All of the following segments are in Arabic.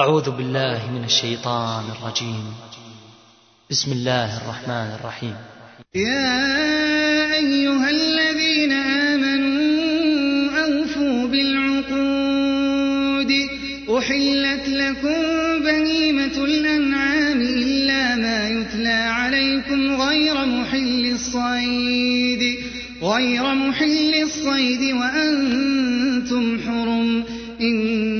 أعوذ بالله من الشيطان الرجيم. بسم الله الرحمن الرحيم. يا أيها الذين آمنوا أوفوا بالعقود. أحلت لكم بهيمة الأنعام إلا ما يتلى عليكم غير محل الصيد. غير محل الصيد وأنتم حرم. إن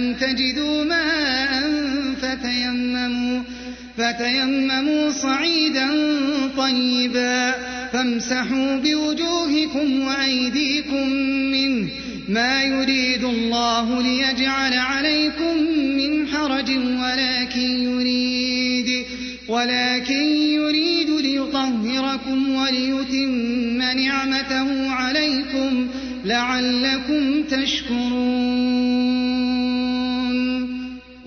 فلم تجدوا ماء فتيمموا فتيمموا صعيدا طيبا فامسحوا بوجوهكم وأيديكم منه ما يريد الله ليجعل عليكم من حرج ولكن يريد ولكن يريد ليطهركم وليتم نعمته عليكم لعلكم تشكرون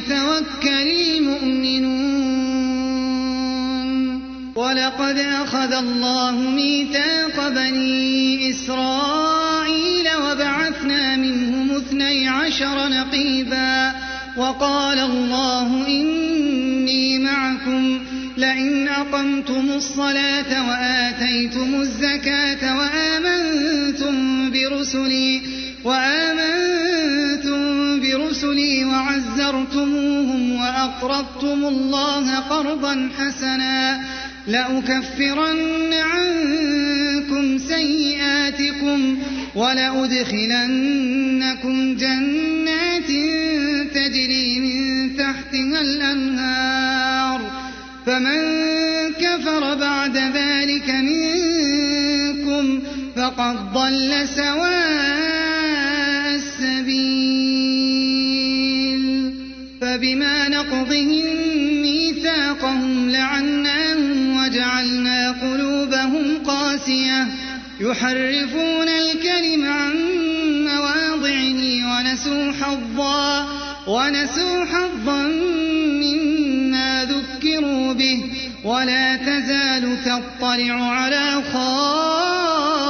فليتوكل المؤمنون. ولقد أخذ الله ميثاق بني إسرائيل وبعثنا منهم اثني عشر نقيبا. وقال الله إني معكم لئن أقمتم الصلاة وآتيتم الزكاة وآمنتم برسلي وآمنتم برسلي وعزرتموهم وأقرضتم الله قرضا حسنا لأكفرن عنكم سيئاتكم ولأدخلنكم جنات تجري من تحتها الأنهار فمن كفر بعد ذلك منكم فقد ضل سواء فبما نقضهم ميثاقهم لعناهم وجعلنا قلوبهم قاسية. يحرفون الكلم عن مواضعه ونسوا حظا ونسوا حظا مما ذكروا به. ولا تزال تطلع على خائنة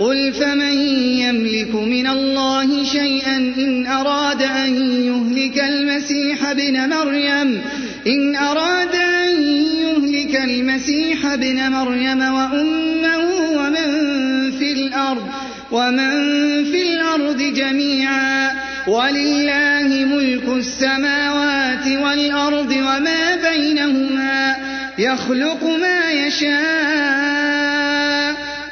قل فمن يملك من الله شيئا إن أراد أن يهلك المسيح ابن مريم إن أراد أن يهلك المسيح ابن مريم وأمه ومن في الأرض ومن في الأرض جميعا ولله ملك السماوات والأرض وما بينهما يخلق ما يشاء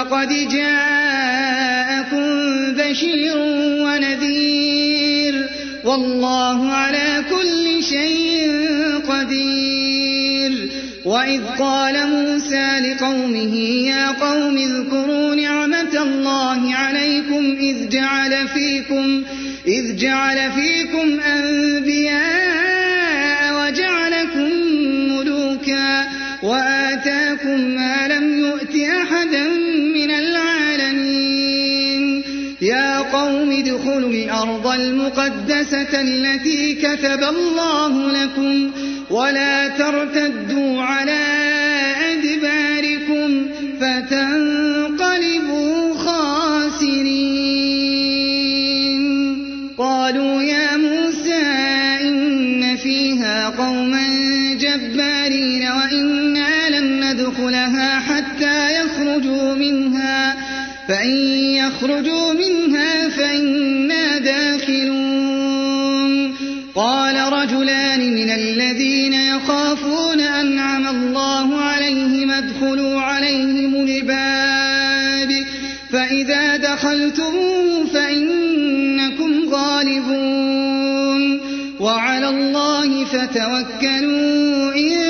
فقد جاءكم بشير ونذير والله على كل شيء قدير وإذ قال موسى لقومه يا قوم اذكروا نعمة الله عليكم إذ جعل فيكم إذ جعل فيكم أنبياء وجعلكم ملوكا وآتاكم ما لم أحدا من العالمين. يا قوم ادخلوا الأرض المقدسة التي كتب الله لكم ولا ترتدوا على أدباركم فتنقلبوا خاسرين. قالوا يا موسى إن فيها قوما جبارين وإنا لن ندخلها حتى يخرجوا منها. فإن يخرجوا منها فإنا داخلون. قال رجلان من الذين يخافون أنعم الله عليهم ادخلوا عليهم الباب. فإذا دخلتم فإنكم غالبون. وعلى الله فتوكلوا إن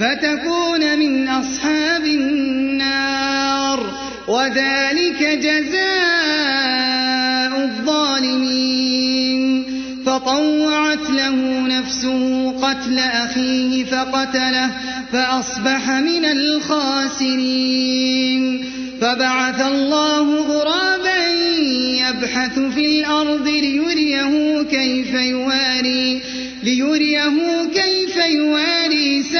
فتكون من أصحاب النار. وذلك جزاء الظالمين. فطوعت له نفسه قتل أخيه فقتله فأصبح من الخاسرين. فبعث الله غرابا يبحث في الأرض ليريه كيف يواري ليريه كيف يواري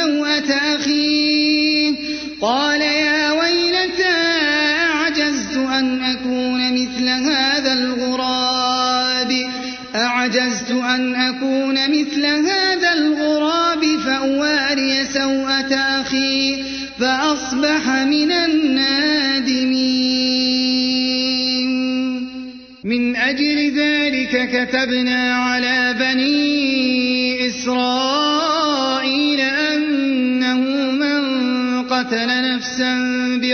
سوءة أخيه. قال يا ويلتى أعجزت أن أكون مثل هذا الغراب؟ أعجزت أن أكون مثل هذا الغراب فأواري سوءة أخي فأصبح من النادمين. من أجل ذلك كتبنا على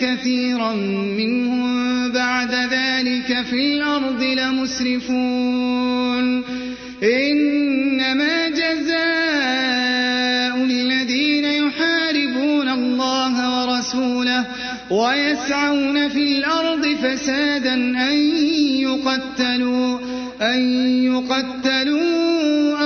كثيرا منهم بعد ذلك في الأرض لمسرفون. إنما جزاء الذين يحاربون الله ورسوله ويسعون في الأرض فسادا أن يقتلوا أن يقتلوا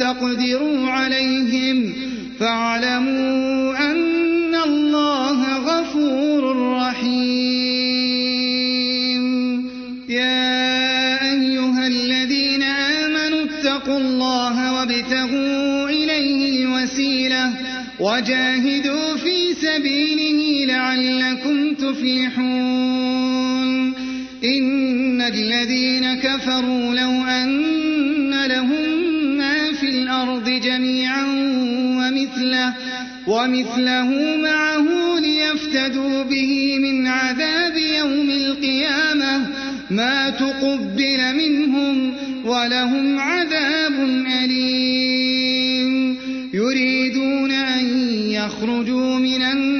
تقدروا عليهم فاعلموا أن الله غفور رحيم. يا أيها الذين آمنوا اتقوا الله وابتغوا إليه الوسيلة وجاهدوا في سبيله لعلكم تفلحون. إن الذين كفروا لو ومثله معه ليفتدوا به من عذاب يوم القيامة ما تقبل منهم ولهم عذاب أليم. يريدون أن يخرجوا من النار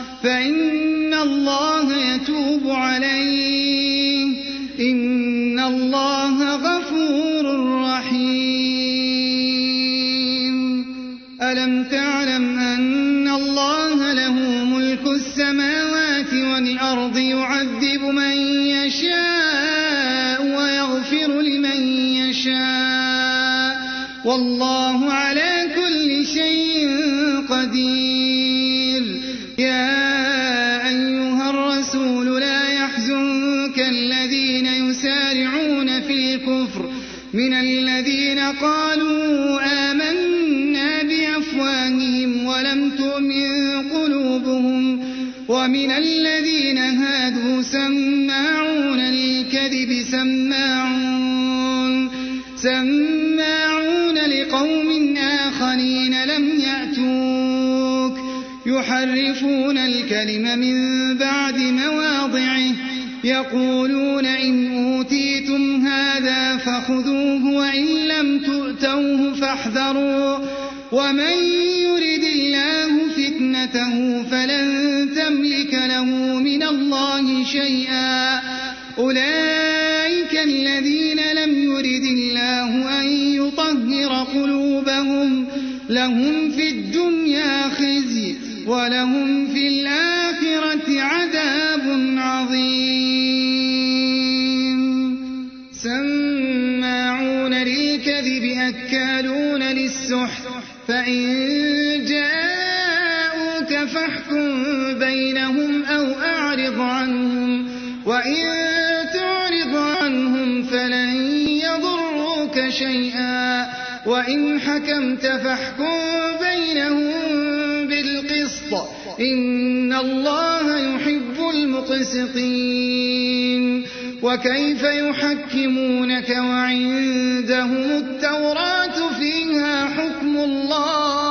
فإن الله يتوب عليه. إن الله غفور ومن الذين هادوا سماعون للكذب سماعون سماعون لقوم آخرين لم يأتوك يحرفون الكلم من بعد مواضعه يقولون إن أوتيتم هذا فخذوه وإن لم تؤتوه فاحذروا ومن يرد الله فتنته فلن تملك له من الله شيئا. أولئك الذين لم يرد الله أن يطهر قلوبهم لهم في الدنيا خزي ولهم في الآخرة عذاب عظيم. سماعون للكذب أكالون للسحت فإن جاءوك فاحكم بينهم أو أعرض عنهم. وإن تعرض عنهم فلن يضروك شيئا. وإن حكمت فاحكم بينهم بالقسط. إن الله يحب المقسطين. وكيف يحكمونك وعندهم التوراة فيها حكم الله؟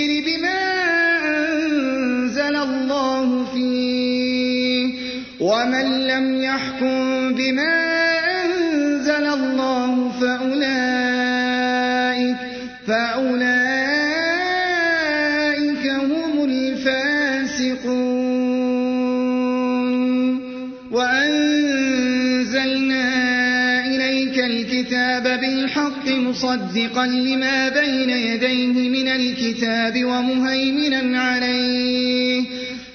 ومن لم يحكم بما أنزل الله فأولئك فأولئك هم الفاسقون. وأنزلنا إليك الكتاب بالحق مصدقا لما بين يديه من الكتاب ومهيمنا عليه.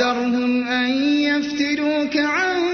واحذرهم أن يفتنوك عن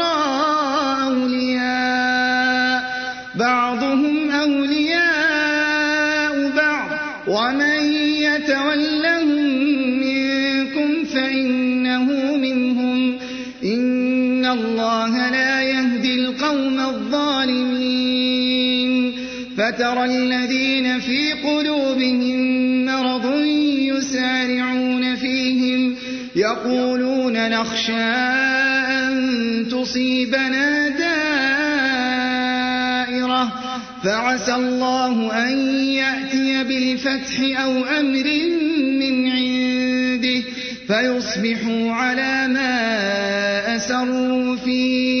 فترى الذين في قلوبهم مرض يسارعون فيهم يقولون نخشى أن تصيبنا دائرة فعسى الله أن يأتي بالفتح أو أمر من عنده فيصبحوا على ما أسروا في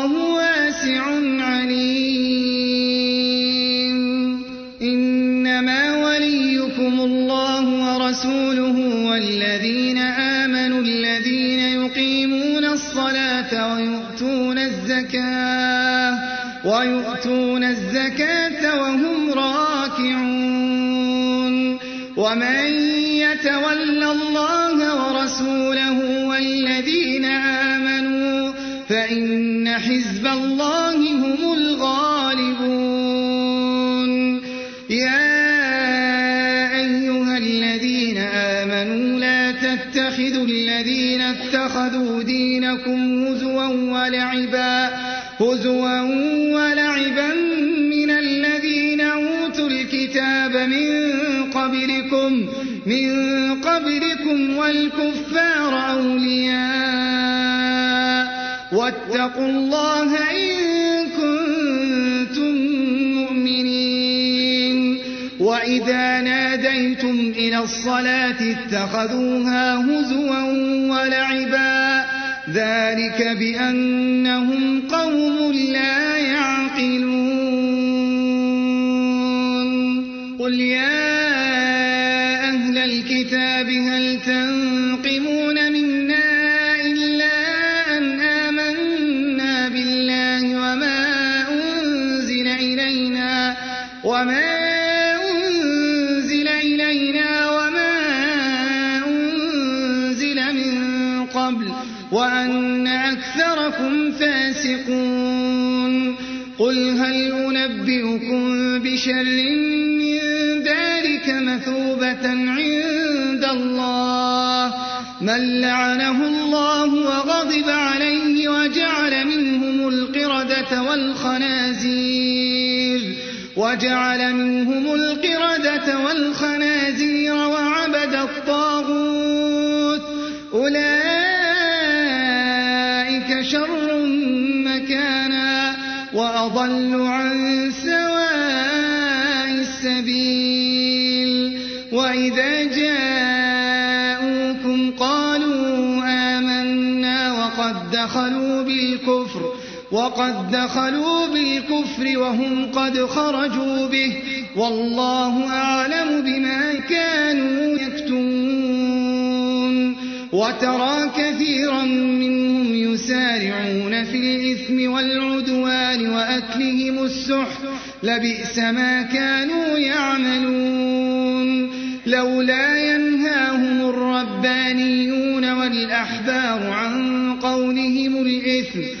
واتقوا الله إن كنتم مؤمنين. وإذا ناديتم إلى الصلاة اتخذوها هزوا ولعبا. ذلك بأنهم قوم لا يعقلون. قل يا أهل الكتاب هل تنقمون بشر من ذلك مثوبة عند الله من لعنه الله وغضب عليه وجعل منهم القردة والخنازير وجعل منهم القردة والخنازير وعبد الطاغوت أولئك شر مكانا وأضل وقد دخلوا بالكفر وهم قد خرجوا به. والله أعلم بما كانوا يكتمون. وترى كثيرا منهم يسارعون في الإثم والعدوان وأكلهم السحت. لبئس ما كانوا يعملون. لولا ينهاهم الربانيون والأحبار عن قولهم الإثم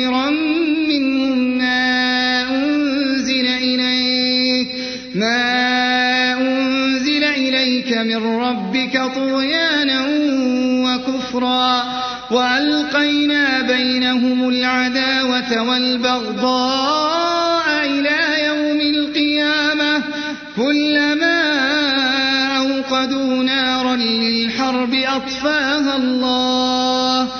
كثيرا منهم ما أنزل إليك ما أنزل إليك من ربك طغيانا وكفرا وألقينا بينهم العداوة والبغضاء إلى يوم القيامة كلما أوقدوا نارا للحرب أطفاها الله.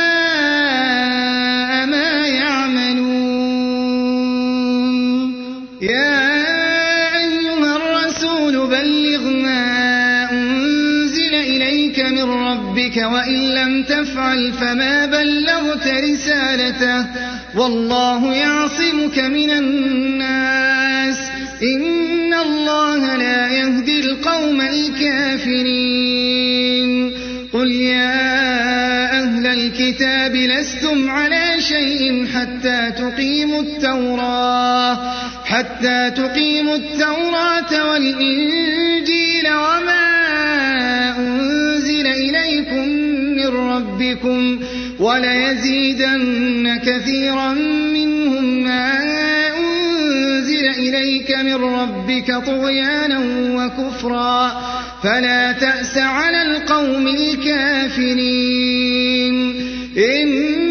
وإن لم تفعل فما بلغت رسالته والله يعصمك من الناس إن الله لا يهدي القوم الكافرين قل يا أهل الكتاب لستم على شيء حتى تقيموا التوراة حتى تقيموا التوراة والإنجيل وما أنزل إليكم من ربكم وليزيدن كثيرا منهم ما أنزل إليك من ربك طغيانا وكفرا فلا تأس على القوم الكافرين. إن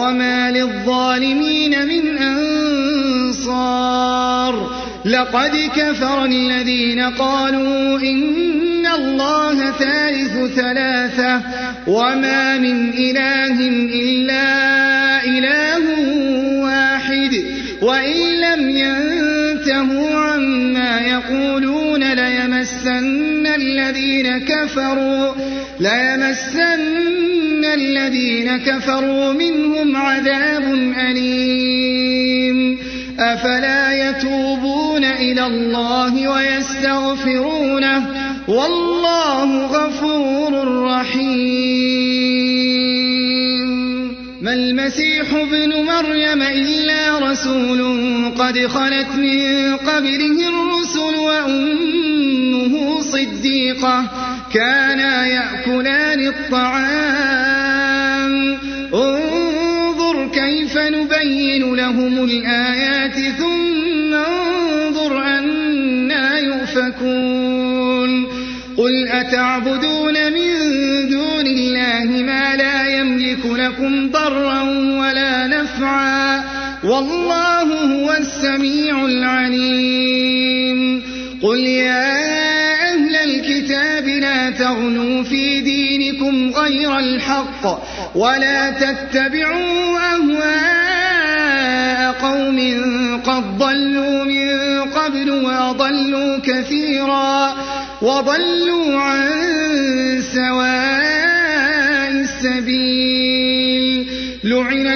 وما للظالمين من أنصار لقد كفر الذين قالوا إن الله ثالث ثلاثة وما من إله إلا إله واحد وإن لم ينتهوا عما يقولون ليمسن الذين كفروا ليمسن الذين كفروا منهم عذاب أليم. أفلا يتوبون إلى الله ويستغفرونه؟ والله غفور رحيم. ما المسيح ابن مريم إلا رسول قد خلت من قبله الرسل وأمه صديقة كانا يأكلان الطعام. انظر كيف نبين لهم الآيات ثم انظر أنا يؤفكون. قل أتعبدون من دون الله ما لا يملك لكم ضرا ولا نفعا والله هو السميع العليم. قل يا أهل الكتاب لا تغنوا في دينكم غير الحق ولا تتبعوا أهواء قوم قد ضلوا من قبل وأضلوا كثيرا وضلوا عن سواء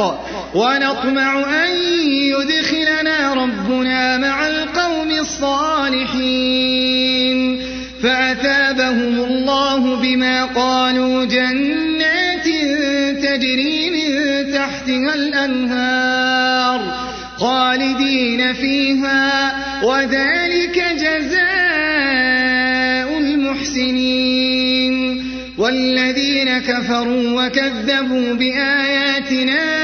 الحق. ونطمع أن يدخلنا ربنا مع القوم الصالحين. فأثابهم الله بما قالوا جنات تجري من تحتها الأنهار خالدين فيها وذلك جزاء المحسنين. والذين كفروا وكذبوا بآياتنا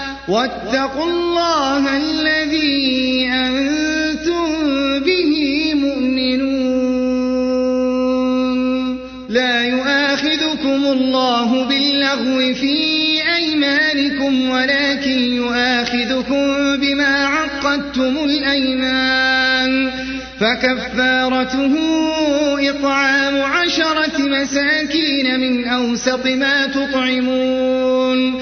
واتقوا الله الذي أنتم به مؤمنون. لا يؤاخذكم الله باللغو في أيمانكم ولكن يؤاخذكم بما عقدتم الأيمان. فكفارته إطعام عشرة مساكين من أوسط ما تطعمون.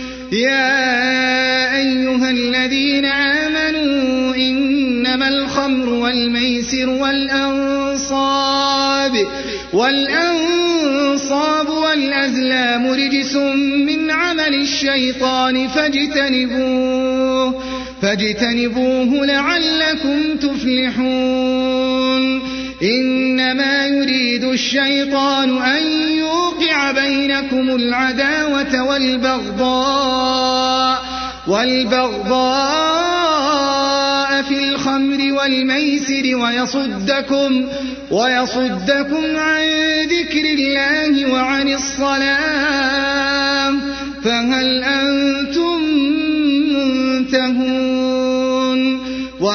يا أيها الذين آمنوا إنما الخمر والميسر والأنصاب والأنصاب والأزلام رجس من عمل الشيطان فاجتنبوه فاجتنبوه لعلكم تفلحون إنما يريد الشيطان أن يوقع بينكم العداوة والبغضاء والبغضاء في الخمر والميسر ويصدكم ويصدكم عن ذكر الله وعن الصلاة فهل أنتم منتهون؟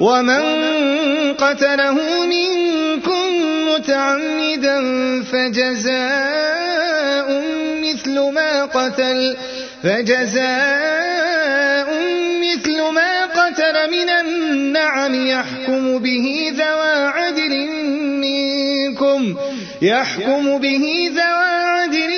ومن قتله منكم متعمدا فجزاء مثل ما قتل فجزاء مثل ما قتل من النعم يحكم به ذوى عدل منكم يحكم به ذوى عدل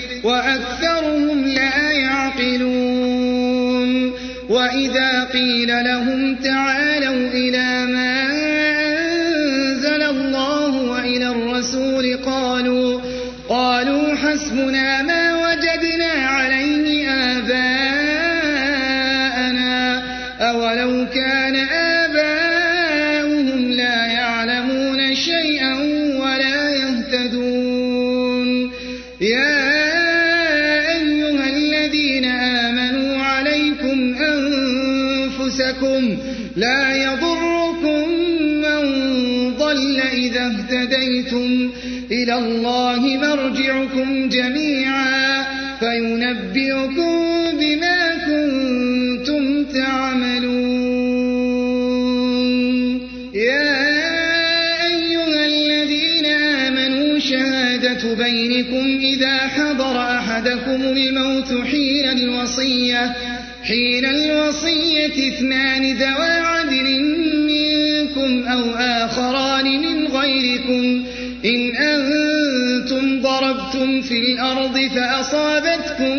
وأكثرهم لا يعقلون. وإذا قيل لهم تعالوا فينبئكم بما كنتم تعملون. يا أيها الذين آمنوا شهادة بينكم إذا حضر أحدكم الموت حين الوصية حين الوصية اثنان ذوى عدل منكم أو آخران من غيركم. إن أنتم ضربتم في الأرض فأصابتكم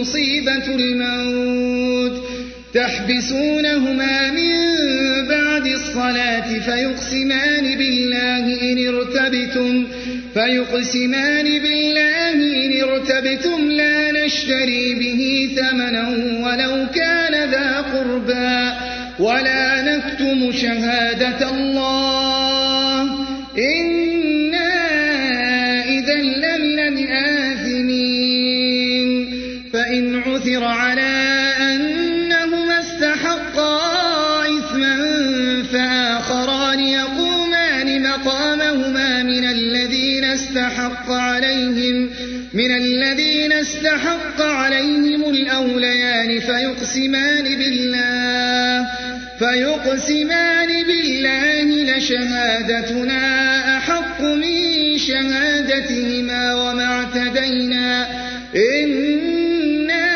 مصيبة الموت تحبسونهما من بعد الصلاة فيقسمان بالله إن ارتبتم فيقسمان بالله إن ارتبتم لا نشتري به ثمنا ولو كان ذا قربى ولا نكتم شهادة الله إنا استحق عليهم الأوليان فيقسمان بالله فيقسمان بالله لشهادتنا أحق من شهادتهما وما اعتدينا. إنا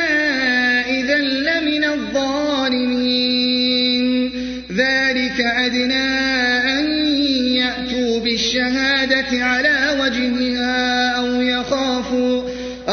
إذا لمن الظالمين. ذلك أدنى أن يأتوا بالشهادة على وجهها أو يخافوا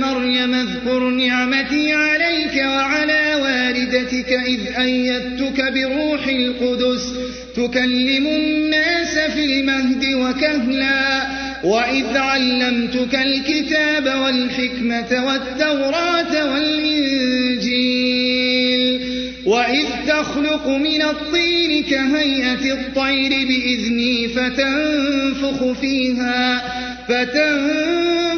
مريم اذكر نعمتي عليك وعلى والدتك إذ أيدتك بروح القدس تكلم الناس في المهد وكهلا وإذ علمتك الكتاب والحكمة والتوراة والإنجيل وإذ تخلق من الطين كهيئة الطير بإذني فتنفخ فيها فتنفخ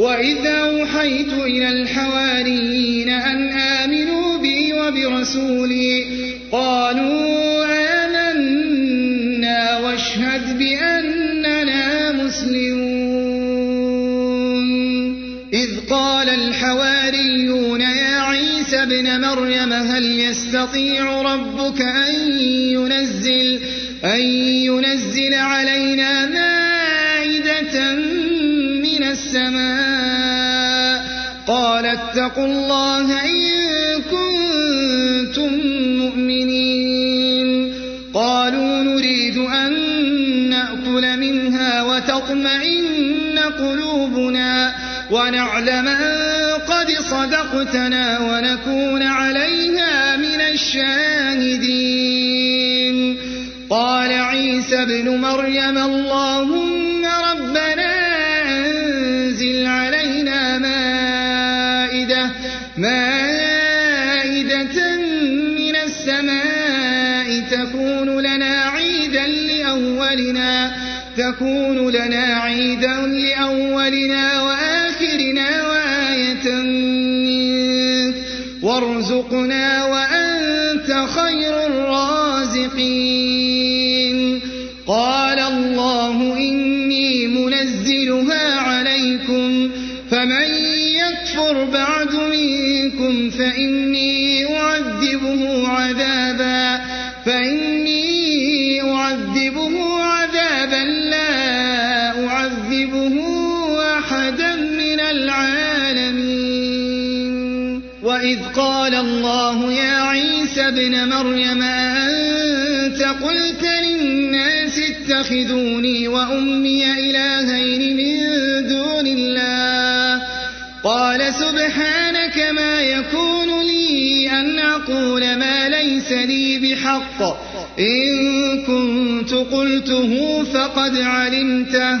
وإذا أوحيت إلى الحواريين أن آمنوا بي وبرسولي قالوا آمنا واشهد بأننا مسلمون إذ قال الحواريون يا عيسى ابن مريم هل يستطيع ربك أن ينزل, أن ينزل علينا مائدة قال اتقوا الله إن كنتم مؤمنين. قالوا نريد أن نأكل منها وتطمئن قلوبنا ونعلم أن قد صدقتنا ونكون عليها من الشاهدين. قال عيسى ابن مريم اللهم ربنا تكون لنا عيدا لأولنا وآخرنا وآية منك. وارزقنا وأنت خير الرازقين. مريم أنت قلت للناس اتخذوني وأمي إلهين من دون الله. قال سبحانك ما يكون لي أن أقول ما ليس لي بحق. إن كنت قلته فقد علمته.